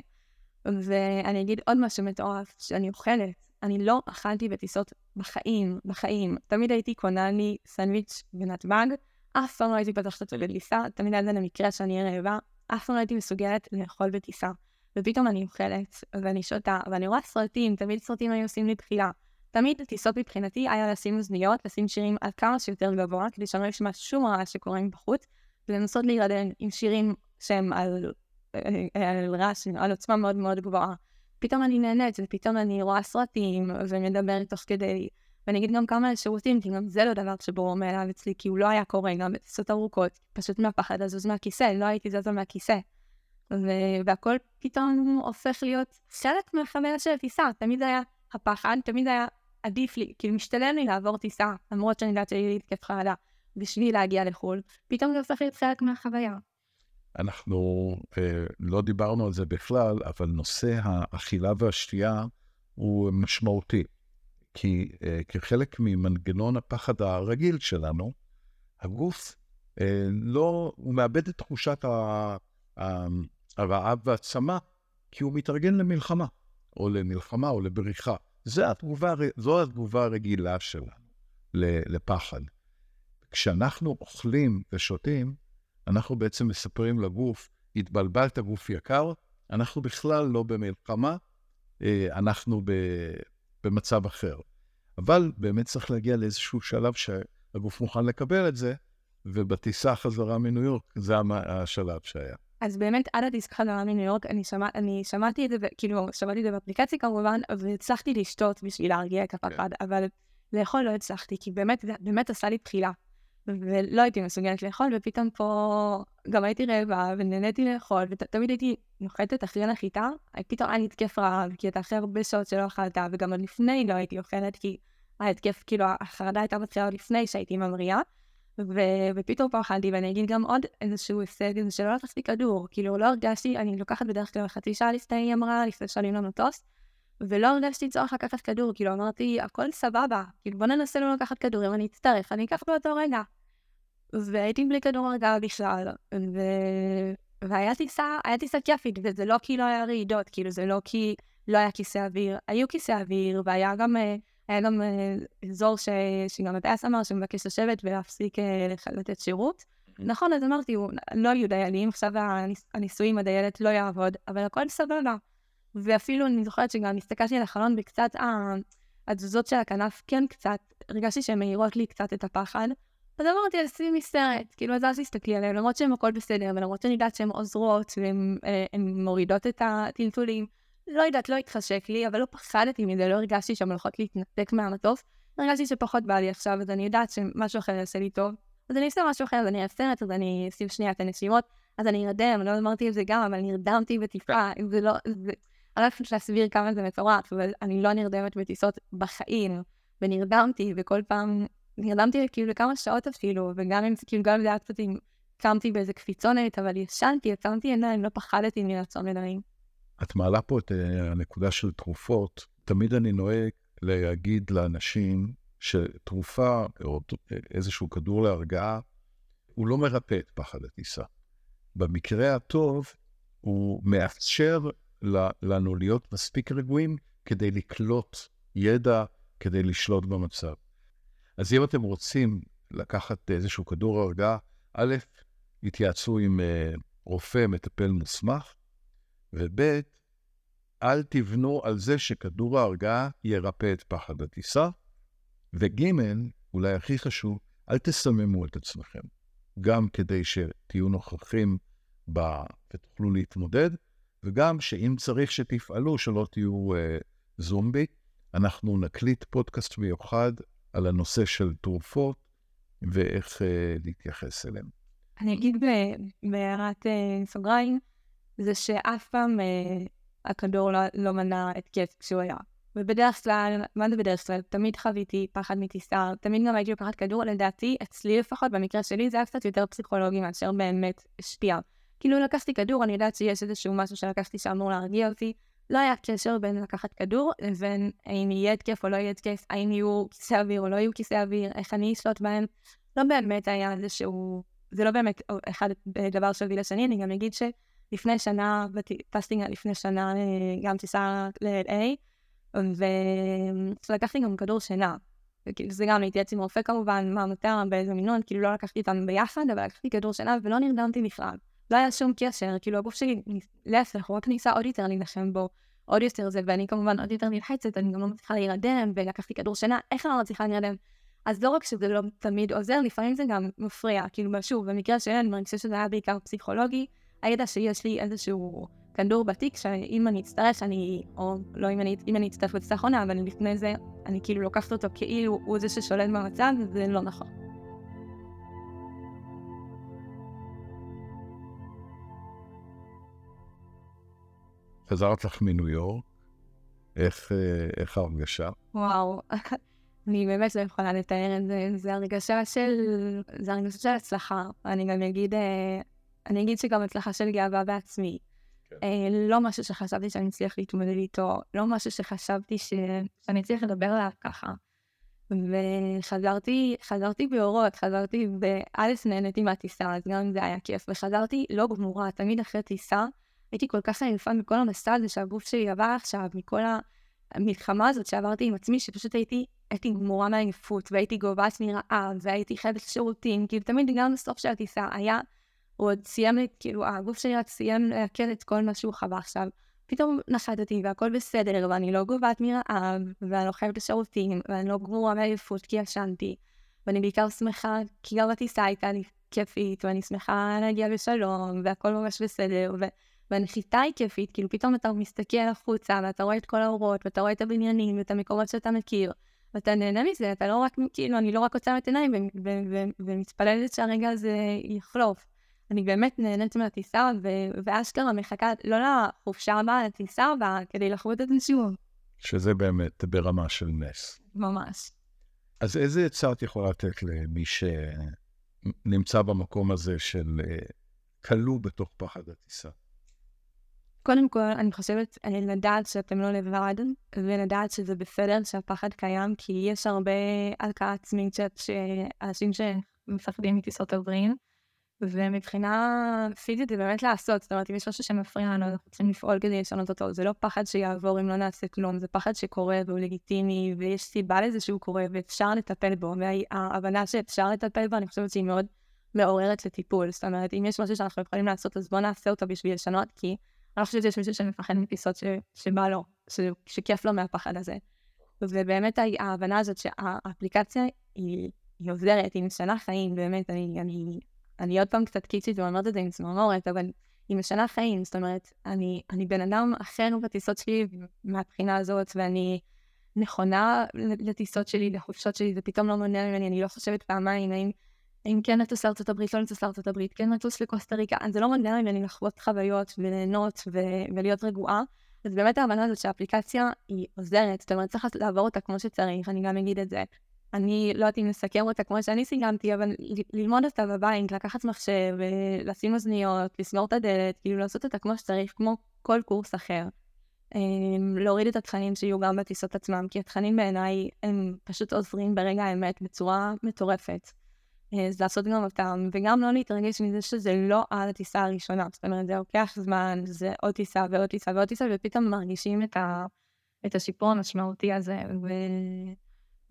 ואני אגיד עוד משהו מטורף, שאני אוכלת. אני לא אכלתי בטיסות בחיים, בחיים. תמיד הייתי קונה לי סנדוויץ' בנתב"ג, אף פעם לא הייתי פתחת אותו בטיסה, תמיד היה זה למקרה שאני אהיה רעבה, אף פעם לא הייתי מסוגלת לאכול בטיסה. ופתאום אני אוכלת, ואני שותה, ואני רואה סרטים, תמיד סרטים היו עושים לי בחילה. תמיד טיסות מבחינתי היה לשים אוזניות, לשים שירים על כמה שיותר גבוה, כדי שאני לא אשמע שום רעש שקורה מבחוץ, ולנסות להירדם עם שירים שהם על על רעש, על עוצמה מאוד מאוד גבוהה. פתאום אני נהנית, ופתאום אני רואה סרטים, ומדברת תוך כדי. ואני אגיד גם כמה שירותים, כי גם זה לא דבר שברור מאליו אצלי, כי הוא לא היה קורה גם בטיסות ארוכות, פשוט מהפחד לזוז מהכיסא, לא הייתי זזה מהכיסא. ו- והכל פתאום הופך להיות חלק מהחוויה של הטיסה. תמיד היה הפחד, תמיד היה עדיף לי, כאילו משתלם לי לעבור טיסה, למרות שאני יודעת שהייתי לי התקף חרדה, בשביל להגיע לחו"ל, פתאום זה הופך להיות חלק מהחוויה. אנחנו אה, לא דיברנו על זה בכלל, אבל נושא האכילה והשתייה הוא משמעותי. כי אה, כחלק ממנגנון הפחד הרגיל שלנו, הגוף אה, לא, הוא מאבד את תחושת ה, ה, הרעב והצמא, כי הוא מתארגן למלחמה, או למלחמה או לבריחה. זו התגובה, זו התגובה הרגילה שלנו לפחד. כשאנחנו אוכלים ושותים, אנחנו בעצם מספרים לגוף, התבלבלת גוף יקר, אנחנו בכלל לא במלחמה, אה, אנחנו במצב אחר. אבל באמת צריך להגיע לאיזשהו שלב שהגוף מוכן לקבל את זה, ובטיסה חזרה מניו יורק, זה השלב שהיה. אז באמת, עד הטיסה חזרה מניו יורק, אני, שמע, אני שמעתי את זה, כאילו, שמעתי את זה באפליקציה כמובן, והצלחתי לשתות בשביל להרגיע את הפחד, כן. אבל לאכול לא הצלחתי, כי באמת, באמת עשה לי תחילה. ולא הייתי מסוגלת לאכול, ופתאום פה גם הייתי רעבה, ונהניתי לאכול, ותמיד הייתי נוחתת אחרי הנחיתה, פתאום היה לי התקף רעב, כי אתה אחרי הרבה שעות שלא אכלת, וגם עוד לפני לא הייתי אוכלת, כי ההתקף, כאילו, החרדה הייתה מתחילה עוד לפני שהייתי ממריאה, ו- ופתאום פה אכלתי, ואני אגיד גם עוד איזשהו הישג, זה שלא לקחתי כדור, כאילו, לא הרגשתי, אני לוקחת בדרך כלל חצי שעה לפני, היא אמרה, לפני שעולים למטוס, ולא הרגשתי צורך לקחת כדור, כאילו אמרתי, הכל סבבה, כאילו בוא ננסה לא לקחת כדור, אם אני אצטרך, אני אקח באותו רגע. והייתי בלי כדור הרגעה בכלל, ו... והיה טיסה, היה טיסה כיפית, וזה לא כי לא היה רעידות, כאילו זה לא כי לא היה כיסא אוויר, היו כיסא אוויר, והיה גם, אה, היה גם אה, אזור ש... שגם הטייס אמר שמבקש לשבת ולהפסיק אה, לתת שירות. נכון, אז אמרתי, לא היו דיילים, עכשיו הניסויים, הדיילת לא יעבוד, אבל הכל סבבה. ואפילו אני זוכרת שגם הסתכלתי על החלון וקצת התזוזות של הכנף כן קצת, הרגשתי שהן מאירות לי קצת את הפחד. אז אמרתי, אז שימי סרט, כאילו, אז אל תסתכלי עליהן, למרות שהן הכל בסדר, ולמרות שאני יודעת שהן עוזרות, והן אה, מורידות את הטלטולים. לא יודעת, לא התחשק לי, אבל לא פחדתי מזה, לא הרגשתי שהן הולכות להתנתק מהמטוס. הרגשתי שפחות בא לי עכשיו, אז אני יודעת שמשהו אחר יעשה לי טוב. אז אני אעשה משהו אחר, אז אני אעשה אז אני אשים שנייה את הנשימות, אז אני ארדם, לא אמרתי את זה גם, אבל נרדמתי בטיפה, זה לא... זה... אני לא יודעת להסביר כמה זה מטורף, אבל אני לא נרדמת בטיסות בחיים, ונרדמתי, וכל פעם נרדמתי כאילו לכמה שעות אפילו, וגם אם כאילו גם זה היה קצת אם קמתי באיזה קפיצונת, אבל ישנתי, עצמתי עיניים, לא פחדתי מלעצום עיניים. את מעלה פה את uh, הנקודה של תרופות. תמיד אני נוהג להגיד לאנשים שתרופה או איזשהו כדור להרגעה, הוא לא מרפא את פחד הטיסה. במקרה הטוב, הוא מאפשר לנו להיות מספיק רגועים כדי לקלוט ידע, כדי לשלוט במצב. אז אם אתם רוצים לקחת איזשהו כדור הרגעה, א', התייעצו עם uh, רופא מטפל מוסמך, וב', אל תבנו על זה שכדור ההרגעה ירפא את פחד הטיסה, וג', אולי הכי חשוב, אל תסממו את עצמכם, גם כדי שתהיו נוכחים ב... ותוכלו להתמודד, וגם שאם צריך שתפעלו, שלא תהיו uh, זומבי. אנחנו נקליט פודקאסט מיוחד על הנושא של תרופות ואיך uh, להתייחס אליהן. אני אגיד בהערת uh, סוגריים, זה שאף פעם uh, הכדור לא, לא מנע התקף כשהוא היה. ובדרך כלל, מה זה בדרך כלל? תמיד חוויתי פחד מטיסה, תמיד גם הייתי לוקחת כדור, לדעתי, אצלי לפחות, במקרה שלי, זה היה קצת יותר פסיכולוגי מאשר באמת השפיע. כאילו לקחתי כדור, אני יודעת שיש איזשהו משהו שלקחתי שאמור להרגיע אותי. לא היה קשר בין לקחת כדור לבין האם יהיה התקף או לא יהיה התקף, האם יהיו כיסא אוויר או לא יהיו כיסא אוויר, איך אני אשלוט בהם. לא באמת היה איזשהו, זה לא באמת אחד דבר שהביא לשני, אני גם אגיד שלפני שנה, טסתי לפני שנה גם טיסה ל-LA, ולקחתי גם כדור שינה. וכאילו זה גם להתייעץ עם רופא כמובן, מה מותר, באיזה מינון, כאילו לא לקחתי אותם ביחד, אבל לקחתי כדור שינה ולא נרדמתי בכלל. לא היה שום קשר, כאילו הגוף שלי, להפך, הוא רק ניסה עוד יותר להילחם בו, עוד יותר זה, ואני כמובן עוד יותר נלחצת, אני גם לא מצליחה להירדם, ולקחתי כדור שינה, איך אני לא מצליחה להירדם? אז לא רק שזה לא תמיד עוזר, לפעמים זה גם מפריע, כאילו שוב, במקרה שלי אני מרגישה שזה היה בעיקר פסיכולוגי, הידע שיש לי איזשהו כדור בתיק, שאם אני אצטרך, אני, או לא אם אני, אם אני אצטרך בטיסה אחרונה, אבל לפני זה, אני כאילו לוקחת אותו כאילו הוא זה ששולט במצב, וזה לא נכון. חזרת לך מניו יורק, איך, אה, איך ההרגשה? וואו, [LAUGHS] אני באמת לא יכולה לתאר את זה, זה הרגשה של, זה הרגשה של הצלחה. אני גם אגיד, אה, אני אגיד שגם הצלחה של גאווה בעצמי. כן. אה, לא משהו שחשבתי שאני אצליח להתמודד איתו, לא משהו שחשבתי ש... שאני אצליח לדבר עליו ככה. וחזרתי, חזרתי באורות, חזרתי, וא' נהניתי מהטיסה, אז גם אם זה היה כיף, וחזרתי לא גמורה, תמיד אחרי טיסה, הייתי כל כך עייפה מכל המסע הזה שהגוף שלי עבר עכשיו, מכל המלחמה הזאת שעברתי עם עצמי, שפשוט הייתי, הייתי גמורה מעייפות, והייתי גובעת מרעב, והייתי חייבת שירותים, כאילו תמיד גם בסוף של הטיסה היה, הוא עוד סיים, כאילו הגוף שלי רק סיים לעכל את כל מה שהוא חווה עכשיו. פתאום נחתתי והכל בסדר, ואני לא גובעת מרעב, ואני לא חייבת לשירותים, ואני לא גמורה מעייפות כי ישנתי. ואני בעיקר שמחה, כי גם הטיסה הייתה לי כיפית, ואני שמחה להגיע בשלום, והכל ממש בסדר, ו... והנחיתה היא כיפית, כאילו פתאום אתה מסתכל החוצה, ואתה רואה את כל האורות, ואתה רואה את הבניינים, ואת המקומות שאתה מכיר, ואתה נהנה מזה, אתה לא רק, כאילו, אני לא רק עוצמת עיניים ומתפללת שהרגע הזה יחלוף. אני באמת נהנית מהטיסה, ו- ואשכרה מחכה לא לחופשה הבאה, לטיסה הבאה, כדי לחוות את זה שוב. שזה באמת ברמה של נס. ממש. אז איזה עצה את יכולה לתת למי שנמצא במקום הזה של אה, כלוא בתוך פחד הטיסה? קודם כל, אני חושבת לדעת שאתם לא לבד, ולדעת שזה בסדר שהפחד קיים, כי יש הרבה הלקאה עצמית שאנשים שמפחדים מטיסות עוברים. ומבחינה פיזית זה באמת לעשות, זאת אומרת, אם יש משהו שמפריע לנו, אנחנו צריכים לפעול כדי לשנות אותו. זה לא פחד שיעבור אם לא נעשה כלום, זה פחד שקורה והוא לגיטימי, ויש סיבה לזה שהוא קורה, ואפשר לטפל בו, וההבנה שאפשר לטפל בו, אני חושבת שהיא מאוד מעוררת לטיפול. זאת אומרת, אם יש משהו שאנחנו יכולים לעשות, אז בואו נעשה אותו בשביל לשנות, כי אני לא חושבת שיש מישהו שמפחד מטיסות שבא לו. שכיף לו מהפחד הזה. ובאמת ההבנה הזאת שהאפליקציה היא, היא עוזרת, היא משנה חיים, באמת, אני, אני אני עוד פעם קצת קיצ'ית ואומרת את זה עם צמרמורת, אבל היא משנה חיים, זאת אומרת, אני, אני בן אדם אחר בטיסות שלי מהבחינה הזאת, ואני נכונה לטיסות שלי, לחופשות שלי, זה פתאום לא מונע ממני, אני לא חושבת פעמיים האם, האם כן לטוס לארצות הברית, לא לטוס לארצות הברית, כן לטוס לקוסטה ריקה, זה לא מונע ממני לחוות חוויות וליהנות ו- ולהיות רגועה. אז באמת ההבנה הזאת שהאפליקציה היא עוזרת, זאת אומרת, צריך לעבור אותה כמו שצריך, אני גם אגיד את זה. אני לא יודעת אם לסכם אותה כמו שאני סיגמתי, אבל ללמוד אותה בבית, לקחת מחשב, לשים אוזניות, לסגור את הדלת, כאילו לעשות אותה כמו שצריך, כמו כל קורס אחר. אמ, להוריד את התכנים שיהיו גם בטיסות עצמם, כי התכנים בעיניי הם פשוט עוזרים ברגע האמת בצורה מטורפת. אה, אז לעשות גם אותם, וגם לא להתרגש מזה שזה לא על הטיסה הראשונה. זאת אומרת, זה לוקח זמן, זה עוד טיסה ועוד טיסה ועוד טיסה, ופתאום מרגישים את, ה... את השיפור המשמעותי הזה. ו...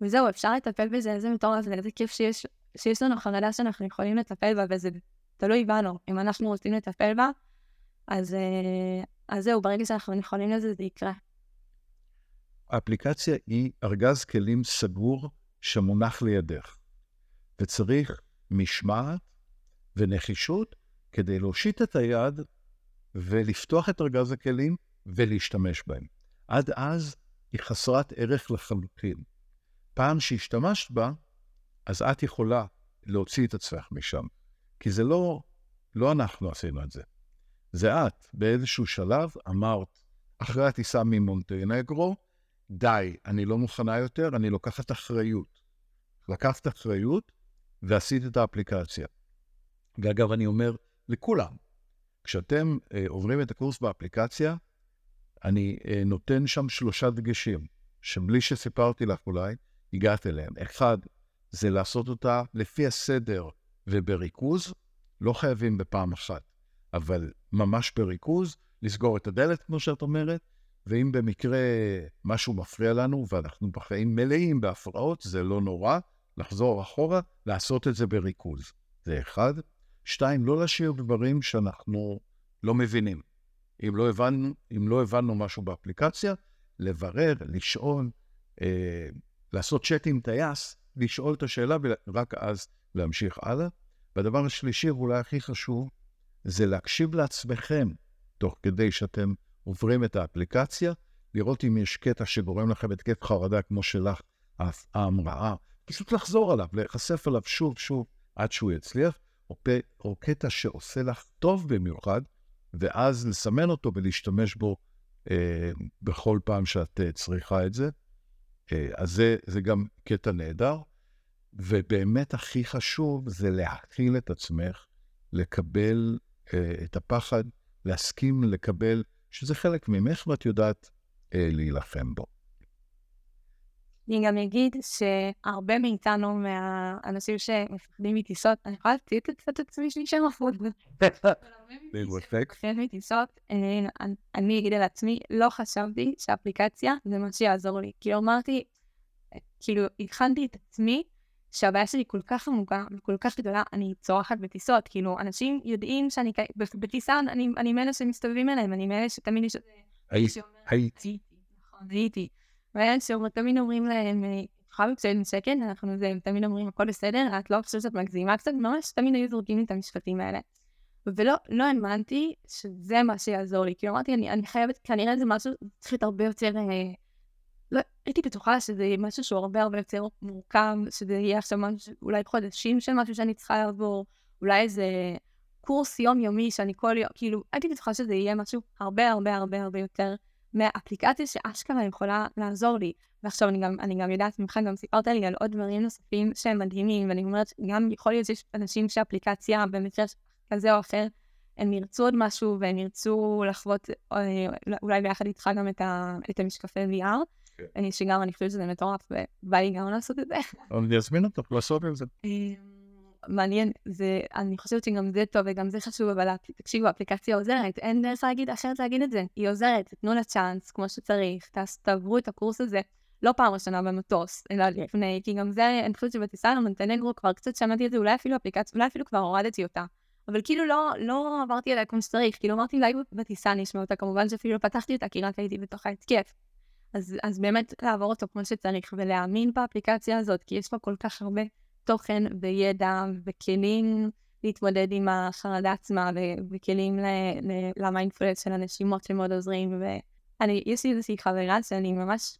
וזהו, אפשר לטפל בזה, איזה מטורף, איזה כיף שיש, שיש לנו חרדה שאנחנו יכולים לטפל בה, וזה תלוי בנו. אם אנחנו רוצים לטפל בה, אז, אה, אז זהו, ברגע שאנחנו יכולים לזה, זה יקרה. האפליקציה היא ארגז כלים סגור שמונח לידך, וצריך משמעת ונחישות כדי להושיט את היד ולפתוח את ארגז הכלים ולהשתמש בהם. עד אז היא חסרת ערך לחלוטין. פעם שהשתמשת בה, אז את יכולה להוציא את עצמך משם. כי זה לא, לא אנחנו עשינו את זה. זה את, באיזשהו שלב אמרת, אחרי הטיסה ממונטנגרו, די, אני לא מוכנה יותר, אני לוקחת אחריות. לקחת אחריות ועשית את האפליקציה. ואגב, אני אומר לכולם, כשאתם אה, עוברים את הקורס באפליקציה, אני אה, נותן שם שלושה דגשים, שבלי שסיפרתי לך אולי, הגעת אליהם. אחד, זה לעשות אותה לפי הסדר ובריכוז, לא חייבים בפעם אחת, אבל ממש בריכוז, לסגור את הדלת, כמו שאת אומרת, ואם במקרה משהו מפריע לנו ואנחנו בחיים מלאים בהפרעות, זה לא נורא, לחזור אחורה, לעשות את זה בריכוז. זה אחד. שתיים, לא להשאיר דברים שאנחנו לא מבינים. אם לא הבנו, אם לא הבנו משהו באפליקציה, לברר, לשאול, אה, לעשות צ'אט עם טייס, לשאול את השאלה ורק אז להמשיך הלאה. והדבר השלישי, ואולי הכי חשוב, זה להקשיב לעצמכם תוך כדי שאתם עוברים את האפליקציה, לראות אם יש קטע שגורם לכם התקף חרדה כמו שלך, ההמראה, פשוט לחזור עליו, להיחשף עליו שוב שוב עד שהוא יצליח, או, פ... או קטע שעושה לך טוב במיוחד, ואז לסמן אותו ולהשתמש בו אה, בכל פעם שאת אה, צריכה את זה. אה, אז זה, זה גם קטע נהדר, ובאמת הכי חשוב זה להכיל את עצמך, לקבל אה, את הפחד, להסכים לקבל שזה חלק ממך ואת יודעת אה, להילחם בו. אני גם אגיד שהרבה מאיתנו, מהאנשים שמפחדים מטיסות, אני יכולה להציג קצת את עצמי שלי שם אחוז. מטיסות, אני אגיד על עצמי, לא חשבתי שאפליקציה זה מה שיעזור לי. כאילו אמרתי, כאילו הכנתי את עצמי שהבעיה שלי כל כך עמוקה וכל כך גדולה, אני צורחת בטיסות. כאילו, אנשים יודעים שאני בטיסה, אני מאלה שמסתובבים אליהם, אני מאלה שתמיד יש... הייתי. נכון, הייתי. ואלה שתמיד אומרים להם, יכולה בקצת שקט, אנחנו תמיד אומרים, הכל בסדר, את לא חושבת שאת מגזימה קצת, ממש תמיד היו זורקים לי את המשפטים האלה. ולא לא האמנתי שזה מה שיעזור לי. כאילו אמרתי, אני, אני חייבת, כנראה זה משהו, צריך להיות הרבה יותר... אה, לא, הייתי בטוחה שזה משהו שהוא הרבה הרבה יותר מורכב, שזה יהיה עכשיו משהו, אולי חודשים של משהו שאני צריכה לעבור, אולי איזה קורס יומיומי שאני כל יום, כאילו, הייתי בטוחה שזה יהיה משהו הרבה הרבה הרבה הרבה יותר מהאפליקציה שאשכרה יכולה לעזור לי. ועכשיו אני גם, אני גם יודעת ממך, גם סיפרת לי על עוד דברים נוספים שהם מדהימים, ואני אומרת, גם יכול להיות שיש אנשים שאפליקציה במקרה כזה או אחר, הם ירצו עוד משהו והם ירצו לחוות אה, אולי ביחד איתך גם את, ה, את המשקפי VR. כן. שגם אני חושבת שזה מטורף, ובא לי גם לעשות את זה. אני אזמין אותך לעשות את זה. מעניין, זה, אני חושבת שגם זה טוב וגם זה חשוב, אבל תקשיבו, האפליקציה עוזרת, אין דרך להגיד, אחרת להגיד את זה. היא עוזרת, תנו לה צ'אנס כמו שצריך, תעברו את הקורס הזה, לא פעם ראשונה במטוס, אלא לפני, כי גם זה, אני חושבת שבטיסה למונטנגרו כבר קצת שמעתי את זה, אולי אפילו אפליקציה, אולי אפילו כבר הורדתי אותה. אבל כאילו לא, לא עברתי עליה כמו שצריך, כאילו אמרתי אולי בטיסה אני אשמע אותה, כמובן שאפילו פתחתי אותה כי רק הייתי בתוך ההתקף. אז, אז באמת לעבור אותו כמו שצריך ולהאמין באפליקציה הזאת, כי יש בה כל כך הרבה תוכן וידע וכלים להתמודד עם החרדה עצמה וכלים למיינדפולנס של הנשימות שמאוד עוזרים. ואני, יש לי איזושהי חברה שאני ממש,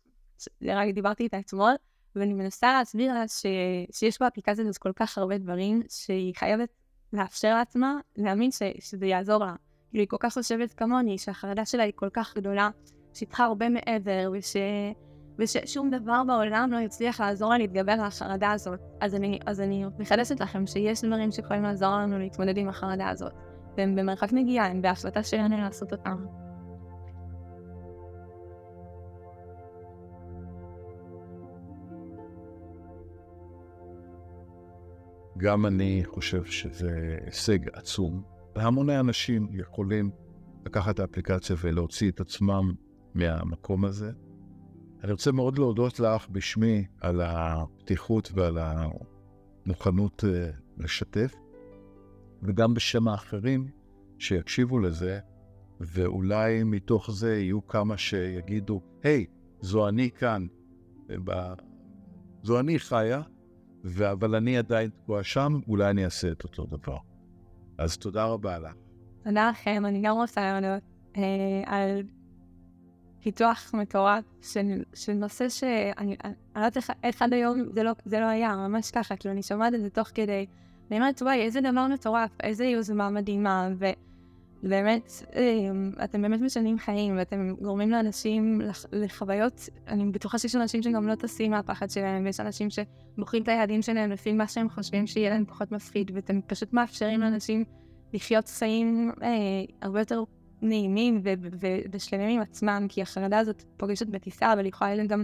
רק דיברתי איתה אתמול, ואני מנסה להסביר לה ש, שיש באפליקציה הזאת כל כך הרבה דברים שהיא חייבת לאפשר לעצמה להאמין ש, שזה יעזור לה. כאילו היא כל כך חושבת כמוני, שהחרדה שלה היא כל כך גדולה, שהיא צריכה הרבה מעבר, וש... וששום דבר בעולם לא יצליח לעזור לה להתגבר על החרדה הזאת. אז אני, אז אני מחדשת לכם שיש דברים שיכולים לעזור לנו להתמודד עם החרדה הזאת. והם במרחק נגיעה, הם בהחלטה שלנו לעשות אותם. גם אני חושב שזה הישג עצום, והמוני אנשים יכולים לקחת את האפליקציה ולהוציא את עצמם מהמקום הזה. אני רוצה מאוד להודות לך בשמי על הפתיחות ועל המוכנות אה, לשתף, וגם בשם האחרים שיקשיבו לזה, ואולי מתוך זה יהיו כמה שיגידו, היי, hey, זו אני כאן, זו אני חיה, אבל אני עדיין תקועה שם, אולי אני אעשה את אותו דבר. אז תודה רבה לך. תודה לכם, אני גם רוצה להודות אה, על פיתוח מטורף של, של נושא שאני לא יודעת איך עד היום זה לא, זה לא היה, ממש ככה, כאילו אני שומעת את זה תוך כדי, אני אומרת, וואי, איזה דבר מטורף, איזה יוזמה מדהימה, ובאמת, אמ, אתם באמת משנים חיים, ואתם גורמים לאנשים לח, לחוויות, אני בטוחה שיש אנשים שגם לא טסים מהפחד שלהם, ויש אנשים שבוחרים את היעדים שלהם לפי מה שהם חושבים שיהיה להם פחות מפחיד, ואתם פשוט מאפשרים לאנשים לחיות חיים אה, הרבה יותר נעימים ושלמים עם עצמם, כי החרדה הזאת פוגשת בטיסה, אבל היא יכולה גם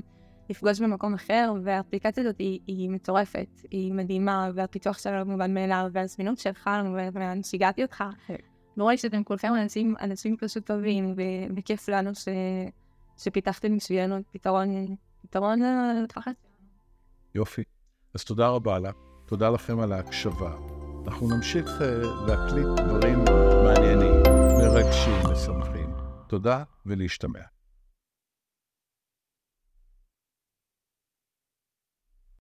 לפגוש במקום אחר, והאפליקציה הזאת היא, היא מטורפת, היא מדהימה, והפיתוח שלה לא מובן מאליו, והזמינות שלך, ואני שיגעתי אותך. נורא לי שאתם כולכם אנשים, אנשים פשוט טובים, וכיף לנו ש, שפיתחתם בשבילנו פתרון, פתרון לטווח יופי. אז תודה רבה לה, תודה לכם על ההקשבה. אנחנו נמשיך uh, להקליט דברים מעניינים, מרגשים, משמחים. תודה ולהשתמע.